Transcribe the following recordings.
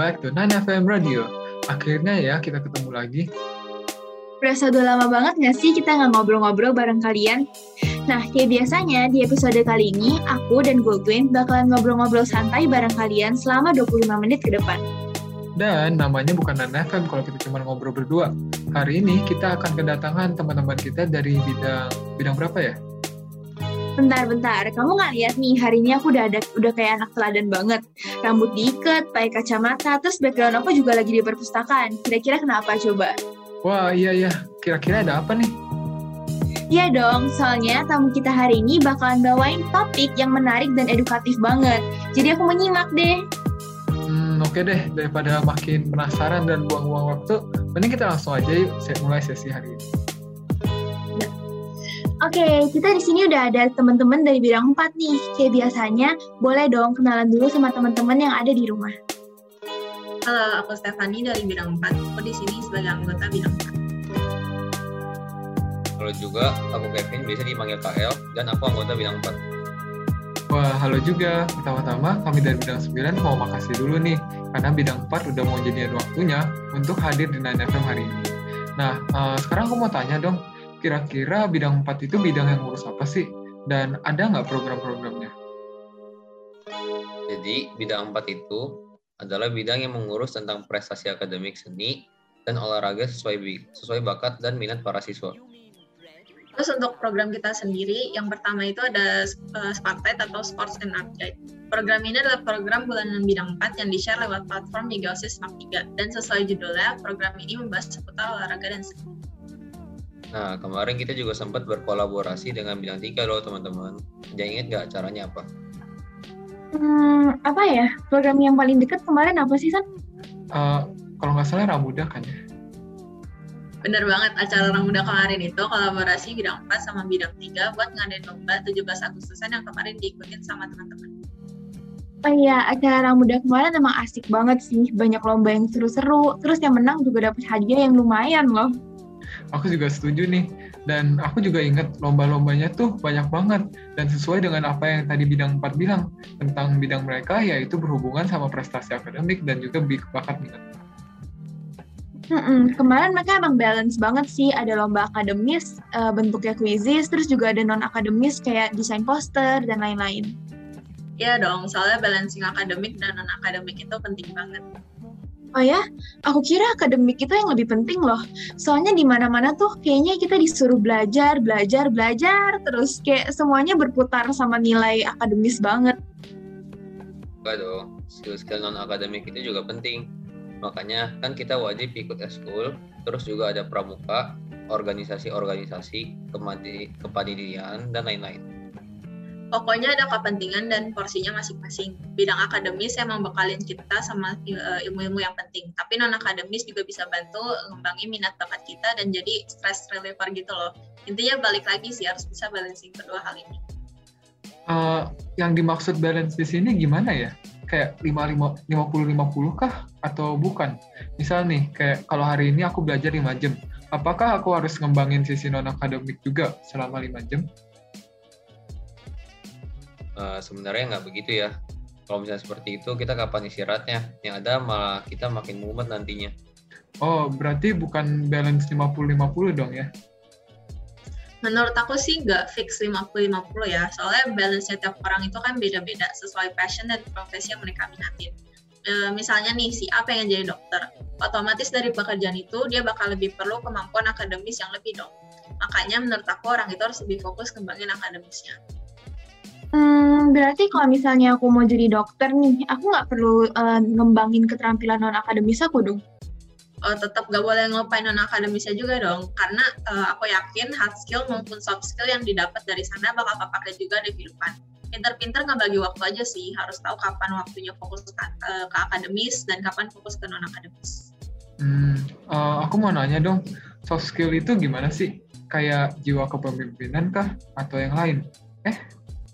back to 9FM Radio. Akhirnya ya kita ketemu lagi. Berasa udah lama banget gak sih kita nggak ngobrol-ngobrol bareng kalian? Nah, kayak biasanya di episode kali ini, aku dan Goldwyn bakalan ngobrol-ngobrol santai bareng kalian selama 25 menit ke depan. Dan namanya bukan 9FM kalau kita cuma ngobrol berdua. Hari ini kita akan kedatangan teman-teman kita dari bidang bidang berapa ya? Bentar-bentar, kamu nggak lihat nih hari ini aku udah ada udah kayak anak teladan banget. Rambut diikat, pakai kacamata, terus background aku juga lagi di perpustakaan. Kira-kira kenapa coba? Wah iya iya, kira-kira ada apa nih? Iya dong, soalnya tamu kita hari ini bakalan bawain topik yang menarik dan edukatif banget. Jadi aku menyimak deh. Hmm, oke deh, daripada makin penasaran dan buang-buang waktu, mending kita langsung aja yuk mulai sesi hari ini. Oke, kita di sini udah ada teman-teman dari bidang 4 nih. Kayak biasanya, boleh dong kenalan dulu sama teman-teman yang ada di rumah. Halo, aku Stefani dari bidang 4. Aku di sini sebagai anggota bidang 4. Halo juga, aku Kevin, biasa dipanggil KL, dan aku anggota bidang 4. Wah, halo juga. Pertama-tama, kami dari bidang 9 mau makasih dulu nih, karena bidang 4 udah mau jadian waktunya untuk hadir di 9FM hari ini. Nah, uh, sekarang aku mau tanya dong, kira-kira bidang 4 itu bidang yang ngurus apa sih? Dan ada nggak program-programnya? Jadi, bidang 4 itu adalah bidang yang mengurus tentang prestasi akademik seni dan olahraga sesuai sesuai bakat dan minat para siswa. Terus untuk program kita sendiri, yang pertama itu ada uh, Spartet atau Sports and Art Guide. Program ini adalah program bulanan bidang 4 yang di-share lewat platform Migosis Smart 3. Dan sesuai judulnya, program ini membahas seputar olahraga dan seni. Nah, kemarin kita juga sempat berkolaborasi dengan bidang tiga loh teman-teman. Jangan ingat nggak caranya apa? Hmm, apa ya? Program yang paling dekat kemarin apa sih, San? Uh, kalau nggak salah Ramuda kan ya? Bener banget, acara Ramuda kemarin itu kolaborasi bidang 4 sama bidang 3 buat ngadain lomba 17 Agustusan yang kemarin diikutin sama teman-teman. Oh iya, acara Ramuda kemarin emang asik banget sih. Banyak lomba yang seru-seru. Terus yang menang juga dapat hadiah yang lumayan loh aku juga setuju nih dan aku juga ingat lomba-lombanya tuh banyak banget dan sesuai dengan apa yang tadi bidang 4 bilang tentang bidang mereka yaitu berhubungan sama prestasi akademik dan juga bakat minat. Hmm, kemarin mereka emang balance banget sih, ada lomba akademis, uh, bentuknya quizzes, terus juga ada non-akademis kayak desain poster dan lain-lain. Iya dong, soalnya balancing akademik dan non-akademik itu penting banget. Oh ya, aku kira akademik itu yang lebih penting loh. Soalnya di mana-mana tuh kayaknya kita disuruh belajar, belajar, belajar terus kayak semuanya berputar sama nilai akademis banget. Enggak dong, skill-skill non akademik itu juga penting. Makanya kan kita wajib ikut eskul, terus juga ada pramuka, organisasi-organisasi, kepanitiaan dan lain-lain. Pokoknya ada kepentingan dan porsinya masing-masing. Bidang akademis emang bekalin kita sama eh, ilmu-ilmu yang penting. Tapi non akademis juga bisa bantu ngembangin minat bakat kita dan jadi stress reliever gitu loh. Intinya balik lagi sih harus bisa balancing kedua hal ini. Uh, yang dimaksud balance di sini gimana ya? Kayak 50-50 kah? Atau bukan? Misal nih, kayak kalau hari ini aku belajar 5 jam, apakah aku harus ngembangin sisi non-akademik juga selama 5 jam? Uh, sebenarnya nggak begitu ya kalau misalnya seperti itu kita kapan istirahatnya yang ada malah kita makin mumet nantinya oh berarti bukan balance 50-50 dong ya Menurut aku sih nggak fix 50-50 ya, soalnya balance setiap orang itu kan beda-beda sesuai passion dan profesi yang mereka minatin. E, misalnya nih, si A pengen jadi dokter, otomatis dari pekerjaan itu dia bakal lebih perlu kemampuan akademis yang lebih dong. Makanya menurut aku orang itu harus lebih fokus kembangin akademisnya. Hmm, berarti kalau misalnya aku mau jadi dokter nih, aku nggak perlu uh, ngembangin keterampilan non akademis aku dong. Oh, tetap gak boleh ngelupain non akademisnya juga dong, karena uh, aku yakin hard skill maupun soft skill yang didapat dari sana bakal kepake juga di kehidupan. Pinter-pinter nggak bagi waktu aja sih, harus tahu kapan waktunya fokus ke, uh, ke akademis dan kapan fokus ke non akademis. Hmm, uh, aku mau nanya dong, soft skill itu gimana sih? Kayak jiwa kepemimpinan kah atau yang lain? Eh,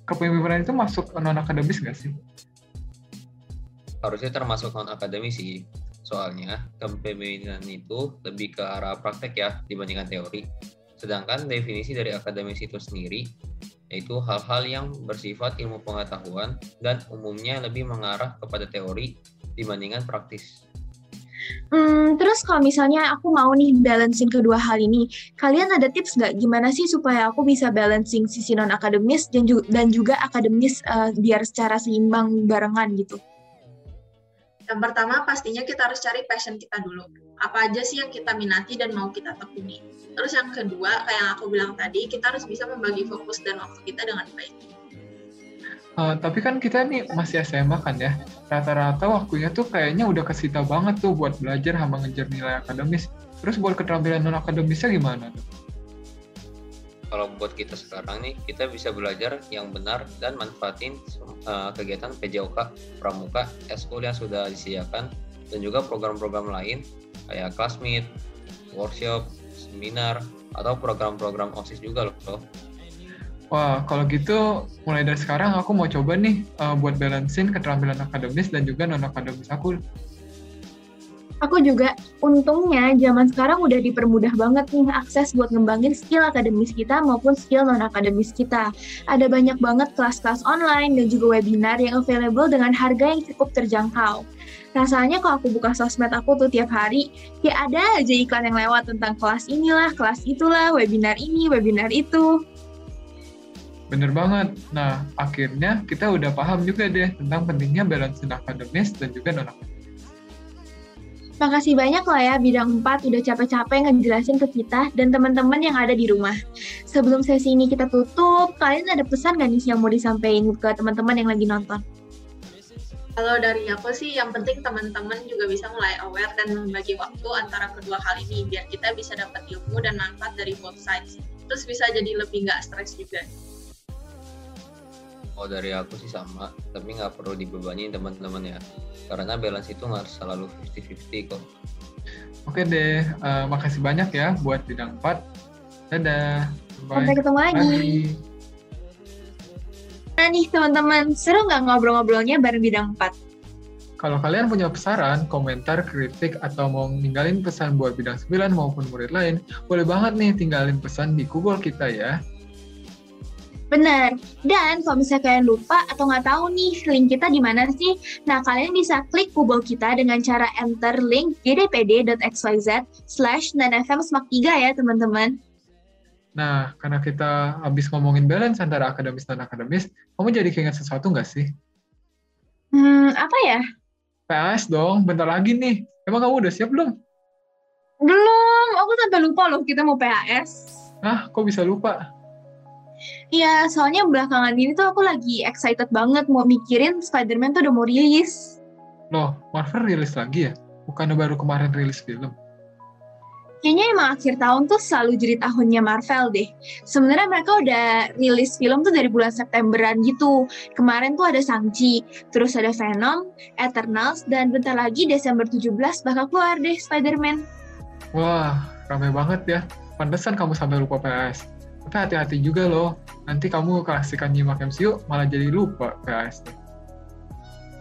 kepemimpinan itu masuk non akademis nggak sih? Harusnya termasuk non akademis sih. Soalnya kepemimpinan itu lebih ke arah praktek ya dibandingkan teori. Sedangkan definisi dari akademis itu sendiri yaitu hal-hal yang bersifat ilmu pengetahuan dan umumnya lebih mengarah kepada teori dibandingkan praktis. Hmm, terus kalau misalnya aku mau nih balancing kedua hal ini, kalian ada tips nggak gimana sih supaya aku bisa balancing sisi non akademis dan juga, dan juga akademis uh, biar secara seimbang barengan gitu? Yang pertama pastinya kita harus cari passion kita dulu. Apa aja sih yang kita minati dan mau kita tekuni. Terus yang kedua, kayak yang aku bilang tadi, kita harus bisa membagi fokus dan waktu kita dengan baik. Uh, tapi kan kita nih masih SMA kan ya. Rata-rata waktunya tuh kayaknya udah kesita banget tuh buat belajar sama ngejar nilai akademis. Terus buat keterampilan non akademisnya gimana? Kalau buat kita sekarang nih, kita bisa belajar yang benar dan manfaatin uh, kegiatan PJOK, Pramuka, eskul yang sudah disediakan, dan juga program-program lain kayak classmeet, workshop, seminar, atau program-program OSIS juga loh. Wah, kalau gitu mulai dari sekarang aku mau coba nih uh, buat balancein keterampilan akademis dan juga non akademis aku. Aku juga untungnya zaman sekarang udah dipermudah banget nih akses buat ngembangin skill akademis kita maupun skill non akademis kita. Ada banyak banget kelas-kelas online dan juga webinar yang available dengan harga yang cukup terjangkau. Rasanya kalau aku buka sosmed aku tuh tiap hari, ya ada aja iklan yang lewat tentang kelas inilah, kelas itulah, webinar ini, webinar itu. Bener banget. Nah, akhirnya kita udah paham juga deh tentang pentingnya balance akademis dan juga non-akademis. Makasih banyak lah ya bidang 4 udah capek-capek ngejelasin ke kita dan teman-teman yang ada di rumah. Sebelum sesi ini kita tutup, kalian ada pesan gak nih yang mau disampaikan ke teman-teman yang lagi nonton? Kalau dari aku sih yang penting teman-teman juga bisa mulai aware dan membagi waktu antara kedua hal ini biar kita bisa dapat ilmu dan manfaat dari both sides. Terus bisa jadi lebih nggak stres juga. Oh dari aku sih sama, tapi nggak perlu dibebani teman-teman ya. Karena balance itu nggak selalu 50-50 kok. Oke deh, uh, makasih banyak ya buat bidang 4. Dadah. Bye. Sampai ketemu lagi. Nah nih teman-teman, seru nggak ngobrol-ngobrolnya bareng bidang 4? Kalau kalian punya pesaran, komentar, kritik, atau mau ninggalin pesan buat bidang 9 maupun murid lain, boleh banget nih tinggalin pesan di Google kita ya. Benar. Dan kalau misalnya kalian lupa atau nggak tahu nih link kita di mana sih, nah kalian bisa klik Google kita dengan cara enter link gdpd.xyz slash nanfm 3 ya teman-teman. Nah, karena kita habis ngomongin balance antara akademis dan akademis, kamu jadi keinget sesuatu nggak sih? Hmm, apa ya? PAS dong, bentar lagi nih. Emang kamu udah siap belum? Belum, aku sampai lupa loh kita mau PAS. Ah, kok bisa lupa? Iya, soalnya belakangan ini tuh aku lagi excited banget mau mikirin Spider-Man tuh udah mau rilis. Loh, Marvel rilis lagi ya? Bukannya baru kemarin rilis film? Kayaknya emang akhir tahun tuh selalu jadi tahunnya Marvel deh. Sebenarnya mereka udah rilis film tuh dari bulan Septemberan gitu. Kemarin tuh ada Shang-Chi, terus ada Venom, Eternals, dan bentar lagi Desember 17 bakal keluar deh Spider-Man. Wah, ramai banget ya. Pantesan kamu sampai lupa PS. Tapi hati-hati juga loh, nanti kamu kasihkan nyimak MCU malah jadi lupa PS.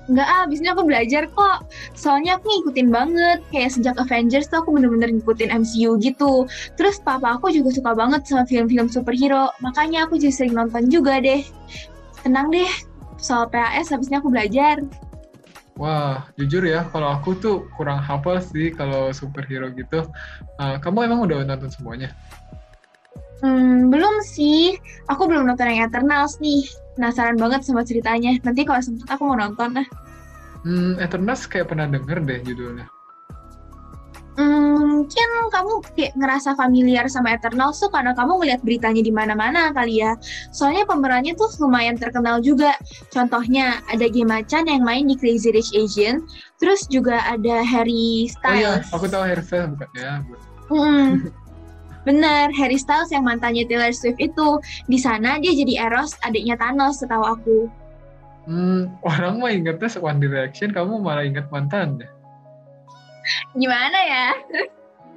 Enggak ah, abisnya aku belajar kok. Soalnya aku ngikutin banget. Kayak sejak Avengers tuh aku bener-bener ngikutin MCU gitu. Terus papa aku juga suka banget sama film-film superhero. Makanya aku jadi sering nonton juga deh. Tenang deh, soal PAS habisnya aku belajar. Wah, jujur ya, kalau aku tuh kurang hafal sih kalau superhero gitu. Uh, kamu emang udah nonton semuanya? Hmm, belum sih. Aku belum nonton yang Eternals nih. Penasaran banget sama ceritanya. Nanti kalau sempet aku mau nonton lah. Hmm, Eternals kayak pernah denger deh judulnya. Hmm, mungkin kamu kayak ngerasa familiar sama Eternals tuh karena kamu ngeliat beritanya di mana-mana kali ya. Soalnya pemerannya tuh lumayan terkenal juga. Contohnya ada Gemma Chan yang main di Crazy Rich Asian, terus juga ada Harry Styles. Oh iya, aku tahu Harry Styles bukan ya. Hmm. Bener, Harry Styles yang mantannya Taylor Swift itu. Di sana dia jadi Eros, adiknya Thanos setahu aku. Hmm, orang mah ingetnya One Direction, kamu malah inget mantan deh. Gimana ya?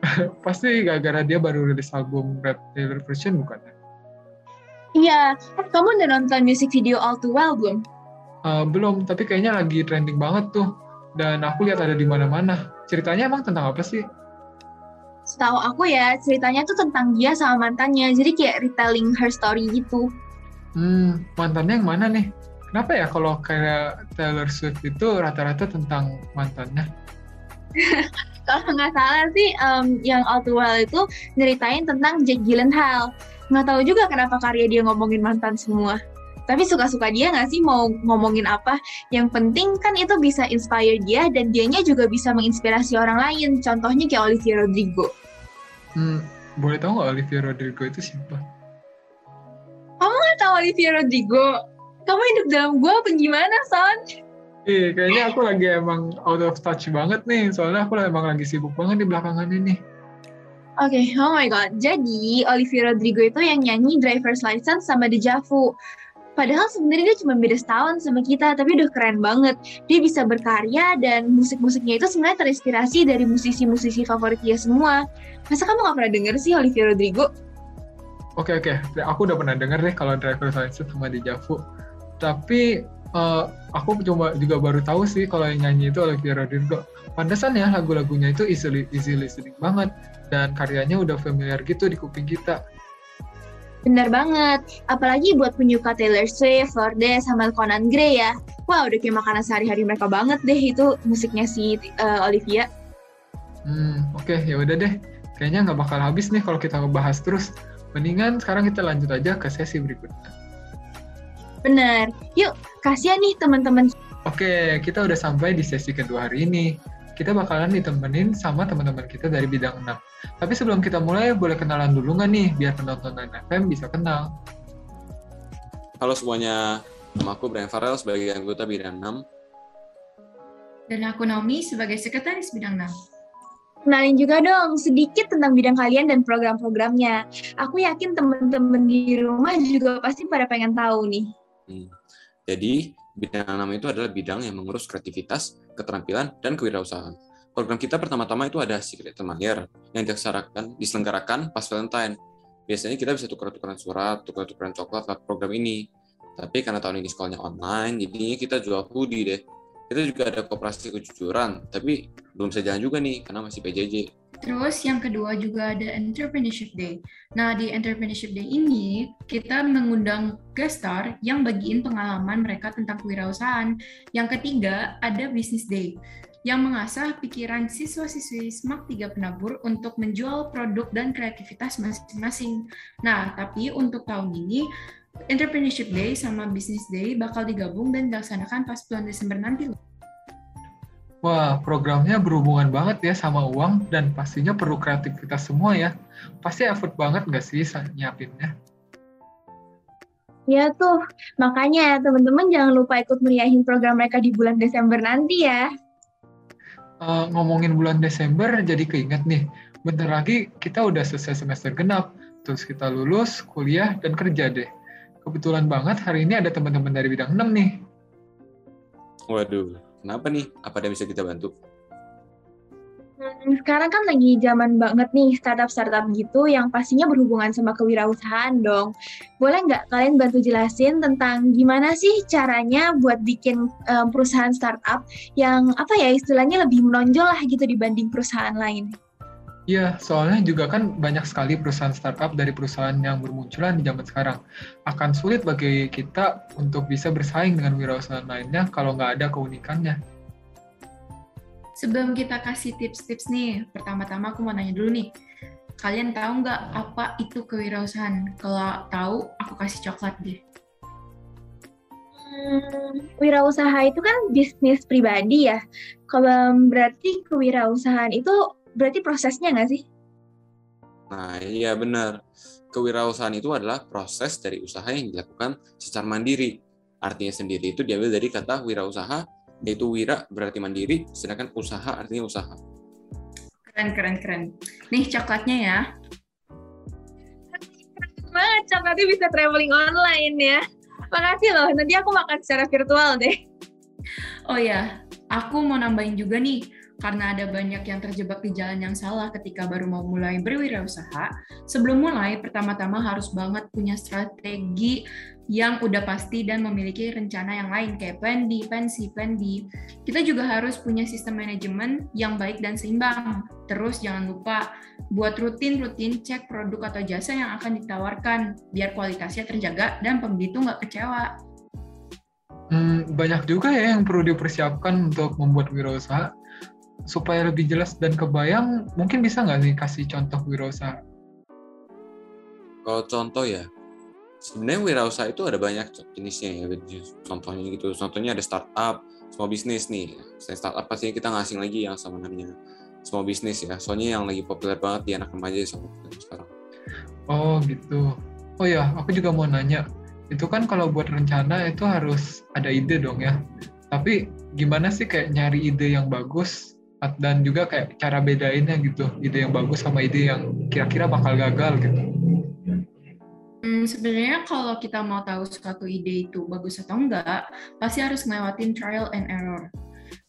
Pasti gara-gara dia baru rilis album Red Taylor Version bukan ya? Iya, kamu udah nonton music video All Too Well belum? Uh, belum, tapi kayaknya lagi trending banget tuh. Dan aku lihat ada di mana-mana. Ceritanya emang tentang apa sih? Setahu aku ya ceritanya tuh tentang dia sama mantannya jadi kayak retelling her story gitu hmm mantannya yang mana nih kenapa ya kalau kayak Taylor Swift itu rata-rata tentang mantannya? kalau nggak salah sih um, yang All Too Well itu nyeritain tentang Jake Gyllenhaal. Nggak tahu juga kenapa karya dia ngomongin mantan semua. Tapi suka-suka dia nggak sih mau ngomongin apa? Yang penting kan itu bisa inspire dia dan dianya juga bisa menginspirasi orang lain. Contohnya kayak Olivia Rodrigo. Hmm, boleh tahu nggak Olivia Rodrigo itu siapa? Kamu nggak tahu Olivia Rodrigo? Kamu hidup dalam gua apa gimana, Son? Iya, kayaknya aku lagi emang out of touch banget nih. Soalnya aku emang lagi sibuk banget di belakangan ini. Oke, okay, oh my god. Jadi, Olivia Rodrigo itu yang nyanyi Driver's License sama Deja Vu. Padahal sebenarnya dia cuma beda setahun sama kita, tapi udah keren banget. Dia bisa berkarya dan musik-musiknya itu sebenarnya terinspirasi dari musisi-musisi favorit dia semua. Masa kamu gak pernah denger sih Olivia Rodrigo? Oke okay, oke, okay. aku udah pernah denger deh kalau Driver License sama Deja Vu. Tapi uh, aku cuma juga baru tahu sih kalau yang nyanyi itu Olivia Rodrigo. Pantesan ya lagu-lagunya itu easy, easy listening banget dan karyanya udah familiar gitu di kuping kita. Bener banget, apalagi buat penyuka Taylor Swift, Lorde, sama Conan Gray ya. Wah, udah kayak makanan sehari-hari mereka banget deh itu musiknya si uh, Olivia. Hmm, oke, okay, ya udah deh. Kayaknya nggak bakal habis nih kalau kita ngebahas terus. Mendingan sekarang kita lanjut aja ke sesi berikutnya. Bener. Yuk, kasihan nih teman-teman. Oke, kita udah sampai di sesi kedua hari ini kita bakalan ditemenin sama teman-teman kita dari bidang 6. Tapi sebelum kita mulai, boleh kenalan dulu nggak nih, biar penonton FM bisa kenal. Halo semuanya, nama aku Brian Farrell sebagai anggota bidang 6. Dan aku Naomi sebagai sekretaris bidang 6. Kenalin juga dong sedikit tentang bidang kalian dan program-programnya. Aku yakin teman-teman di rumah juga pasti pada pengen tahu nih. Hmm. Jadi, Bidang 6 itu adalah bidang yang mengurus kreativitas, keterampilan, dan kewirausahaan. Program kita pertama-tama itu ada Secret Year yang diselenggarakan, diselenggarakan pas Valentine. Biasanya kita bisa tukar-tukaran surat, tukar-tukaran coklat lewat program ini. Tapi karena tahun ini sekolahnya online, jadi kita jual hoodie deh. Kita juga ada kooperasi kejujuran, tapi belum bisa jalan juga nih karena masih PJJ. Terus yang kedua juga ada Entrepreneurship Day. Nah, di Entrepreneurship Day ini kita mengundang guest star yang bagiin pengalaman mereka tentang kewirausahaan. Yang ketiga ada Business Day yang mengasah pikiran siswa-siswi SMAK 3 Penabur untuk menjual produk dan kreativitas masing-masing. Nah, tapi untuk tahun ini Entrepreneurship Day sama Business Day bakal digabung dan dilaksanakan pas bulan Desember nanti. Wah, programnya berhubungan banget ya sama uang dan pastinya perlu kreativitas semua ya. Pasti effort banget nggak sih nyiapinnya? Ya tuh, makanya teman-teman jangan lupa ikut meriahin program mereka di bulan Desember nanti ya. Uh, ngomongin bulan Desember jadi keinget nih, bentar lagi kita udah selesai semester genap, terus kita lulus, kuliah, dan kerja deh. Kebetulan banget hari ini ada teman-teman dari bidang 6 nih. Waduh, Kenapa nih? Apa ada bisa kita bantu? Hmm, sekarang kan lagi zaman banget nih startup-startup gitu yang pastinya berhubungan sama kewirausahaan dong. Boleh nggak kalian bantu jelasin tentang gimana sih caranya buat bikin um, perusahaan startup yang apa ya istilahnya lebih menonjol lah gitu dibanding perusahaan lain? Iya, soalnya juga kan banyak sekali perusahaan startup dari perusahaan yang bermunculan di zaman sekarang. Akan sulit bagi kita untuk bisa bersaing dengan wirausahaan lainnya kalau nggak ada keunikannya. Sebelum kita kasih tips-tips nih, pertama-tama aku mau nanya dulu nih. Kalian tahu nggak apa itu kewirausahaan? Kalau tahu, aku kasih coklat deh. Hmm, wirausaha itu kan bisnis pribadi ya. Kalau berarti kewirausahaan itu berarti prosesnya nggak sih? Nah, iya benar. Kewirausahaan itu adalah proses dari usaha yang dilakukan secara mandiri. Artinya sendiri itu diambil dari kata wirausaha, yaitu wira berarti mandiri, sedangkan usaha artinya usaha. Keren, keren, keren. Nih coklatnya ya. Keren banget, coklatnya bisa traveling online ya. Makasih loh, nanti aku makan secara virtual deh. Oh ya, aku mau nambahin juga nih, karena ada banyak yang terjebak di jalan yang salah ketika baru mau mulai berwirausaha, sebelum mulai pertama-tama harus banget punya strategi yang udah pasti dan memiliki rencana yang lain kayak plan D, plan C, plan D. Kita juga harus punya sistem manajemen yang baik dan seimbang. Terus jangan lupa buat rutin-rutin cek produk atau jasa yang akan ditawarkan biar kualitasnya terjaga dan pembeli itu nggak kecewa. Hmm, banyak juga ya yang perlu dipersiapkan untuk membuat wirausaha. Supaya lebih jelas dan kebayang, mungkin bisa nggak nih kasih contoh wirausaha? Kalau contoh ya, sebenarnya wirausaha itu ada banyak jenisnya ya. Contohnya gitu, contohnya ada startup, small business nih. Selain startup pasti kita ngasih lagi yang sama namanya small business ya. Soalnya yang lagi populer banget di anak remaja sama sekarang. Oh gitu. Oh ya, aku juga mau nanya itu kan kalau buat rencana itu harus ada ide dong ya. Tapi gimana sih kayak nyari ide yang bagus dan juga kayak cara bedainnya gitu, ide yang bagus sama ide yang kira-kira bakal gagal gitu. Hmm, sebenarnya kalau kita mau tahu suatu ide itu bagus atau enggak, pasti harus ngelewatin trial and error.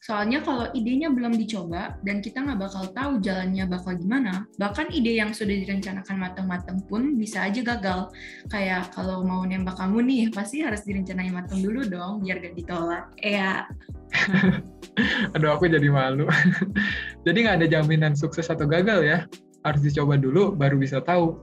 Soalnya kalau idenya belum dicoba dan kita nggak bakal tahu jalannya bakal gimana, bahkan ide yang sudah direncanakan matang-matang pun bisa aja gagal. Kayak kalau mau nembak kamu nih, pasti harus direncanain matang dulu dong, biar gak ditolak. Ya. Aduh, aku jadi malu. jadi nggak ada jaminan sukses atau gagal ya. Harus dicoba dulu, baru bisa tahu.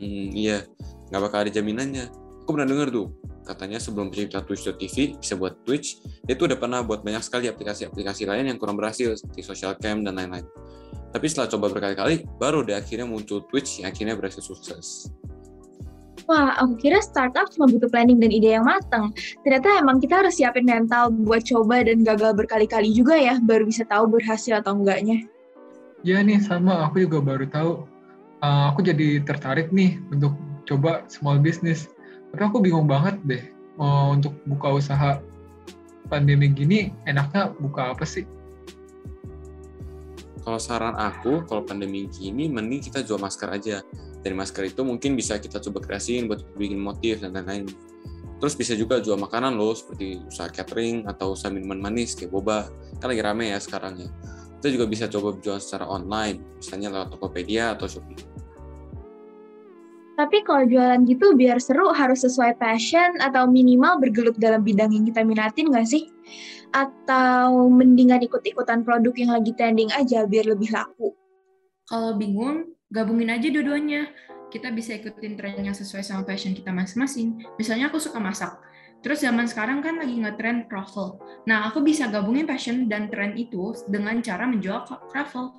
Hmm, iya, nggak bakal ada jaminannya. Aku pernah dengar tuh, katanya sebelum pencipta Twitch.tv bisa buat Twitch, dia tuh udah pernah buat banyak sekali aplikasi-aplikasi lain yang kurang berhasil seperti Social Cam dan lain-lain. Tapi setelah coba berkali-kali, baru deh akhirnya muncul Twitch yang akhirnya berhasil sukses. Wah, aku kira startup cuma butuh planning dan ide yang matang. Ternyata emang kita harus siapin mental buat coba dan gagal berkali-kali juga ya, baru bisa tahu berhasil atau enggaknya. Ya nih, sama aku juga baru tahu. Uh, aku jadi tertarik nih untuk coba small business tapi aku bingung banget deh mau untuk buka usaha pandemi gini enaknya buka apa sih? Kalau saran aku, kalau pandemi gini mending kita jual masker aja. Dari masker itu mungkin bisa kita coba kreasiin buat bikin motif dan lain-lain. Terus bisa juga jual makanan loh, seperti usaha catering atau usaha minuman manis kayak boba. Kan lagi rame ya sekarang ya. Kita juga bisa coba jual secara online, misalnya lewat Tokopedia atau Shopee. Tapi kalau jualan gitu biar seru harus sesuai passion atau minimal bergelut dalam bidang yang kita minatin nggak sih? Atau mendingan ikut-ikutan produk yang lagi trending aja biar lebih laku? Kalau bingung, gabungin aja dua-duanya. Kita bisa ikutin tren yang sesuai sama passion kita masing-masing. Misalnya aku suka masak. Terus zaman sekarang kan lagi nge-trend croffle. Nah, aku bisa gabungin passion dan tren itu dengan cara menjual croffle.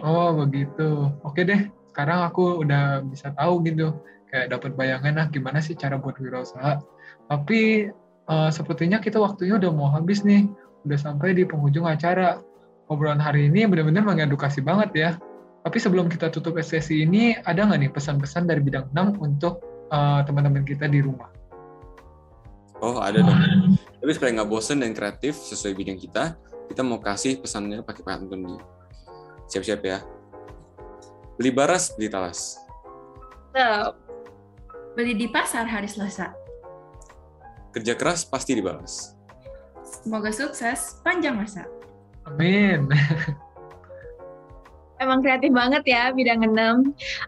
Oh, begitu. Oke deh, sekarang aku udah bisa tahu gitu kayak dapat bayangan nah gimana sih cara buat wirausaha? Tapi uh, sepertinya kita waktunya udah mau habis nih udah sampai di penghujung acara. Obrolan hari ini benar-benar mengedukasi banget ya. Tapi sebelum kita tutup sesi ini ada nggak nih pesan-pesan dari bidang 6 untuk uh, teman-teman kita di rumah? Oh ada dong. Tapi supaya nggak bosen dan kreatif sesuai bidang kita kita mau kasih pesannya pakai pantun nih. Siap-siap ya Beli baras, beli talas. Tetap. Beli di pasar hari Selasa. Kerja keras pasti dibalas. Semoga sukses panjang masa. Amin. Emang kreatif banget ya bidang 6.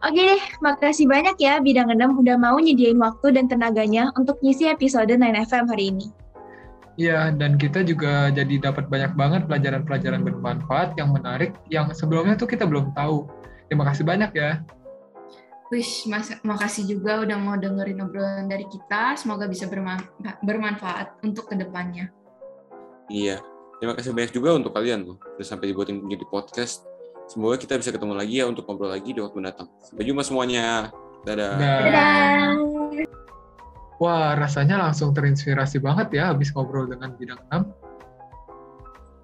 Oke deh, makasih banyak ya bidang 6 udah mau nyediain waktu dan tenaganya untuk ngisi episode 9FM hari ini. Iya, dan kita juga jadi dapat banyak banget pelajaran-pelajaran bermanfaat yang menarik yang sebelumnya tuh kita belum tahu. Terima kasih banyak ya. Wish, mas, makasih juga udah mau dengerin obrolan dari kita. Semoga bisa bermanfaat untuk ke depannya. Iya, terima kasih banyak juga untuk kalian tuh. Udah sampai dibuatin menjadi podcast. Semoga kita bisa ketemu lagi ya untuk ngobrol lagi di waktu mendatang. Sampai jumpa semuanya. Dadah. Dadah. Wah, rasanya langsung terinspirasi banget ya habis ngobrol dengan bidang 6.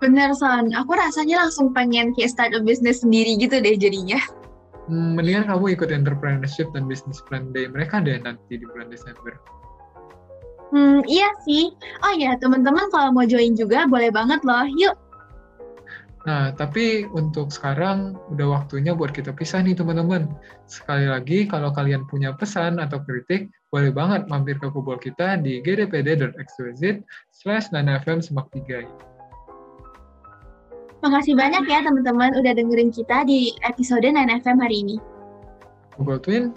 Bener, Son. Aku rasanya langsung pengen kayak start a business sendiri gitu deh jadinya. Hmm, mendingan kamu ikut entrepreneurship dan business plan day mereka deh nanti di bulan Desember. Hmm, iya sih. Oh iya, teman-teman kalau mau join juga boleh banget loh. Yuk. Nah, tapi untuk sekarang udah waktunya buat kita pisah nih teman-teman. Sekali lagi, kalau kalian punya pesan atau kritik, boleh banget mampir ke kubur kita di gdpd.xyz slash 9fm semak 3 Makasih banyak ya teman-teman udah dengerin kita di episode 9FM hari ini. Aku Twin.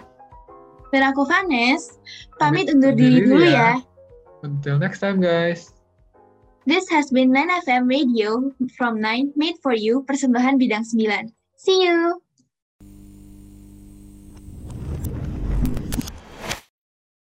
Dan aku Vanes. Pamit undur diri dulu ya. ya. Until next time guys. This has been 9FM Radio from 9 made for you persembahan bidang 9. See you!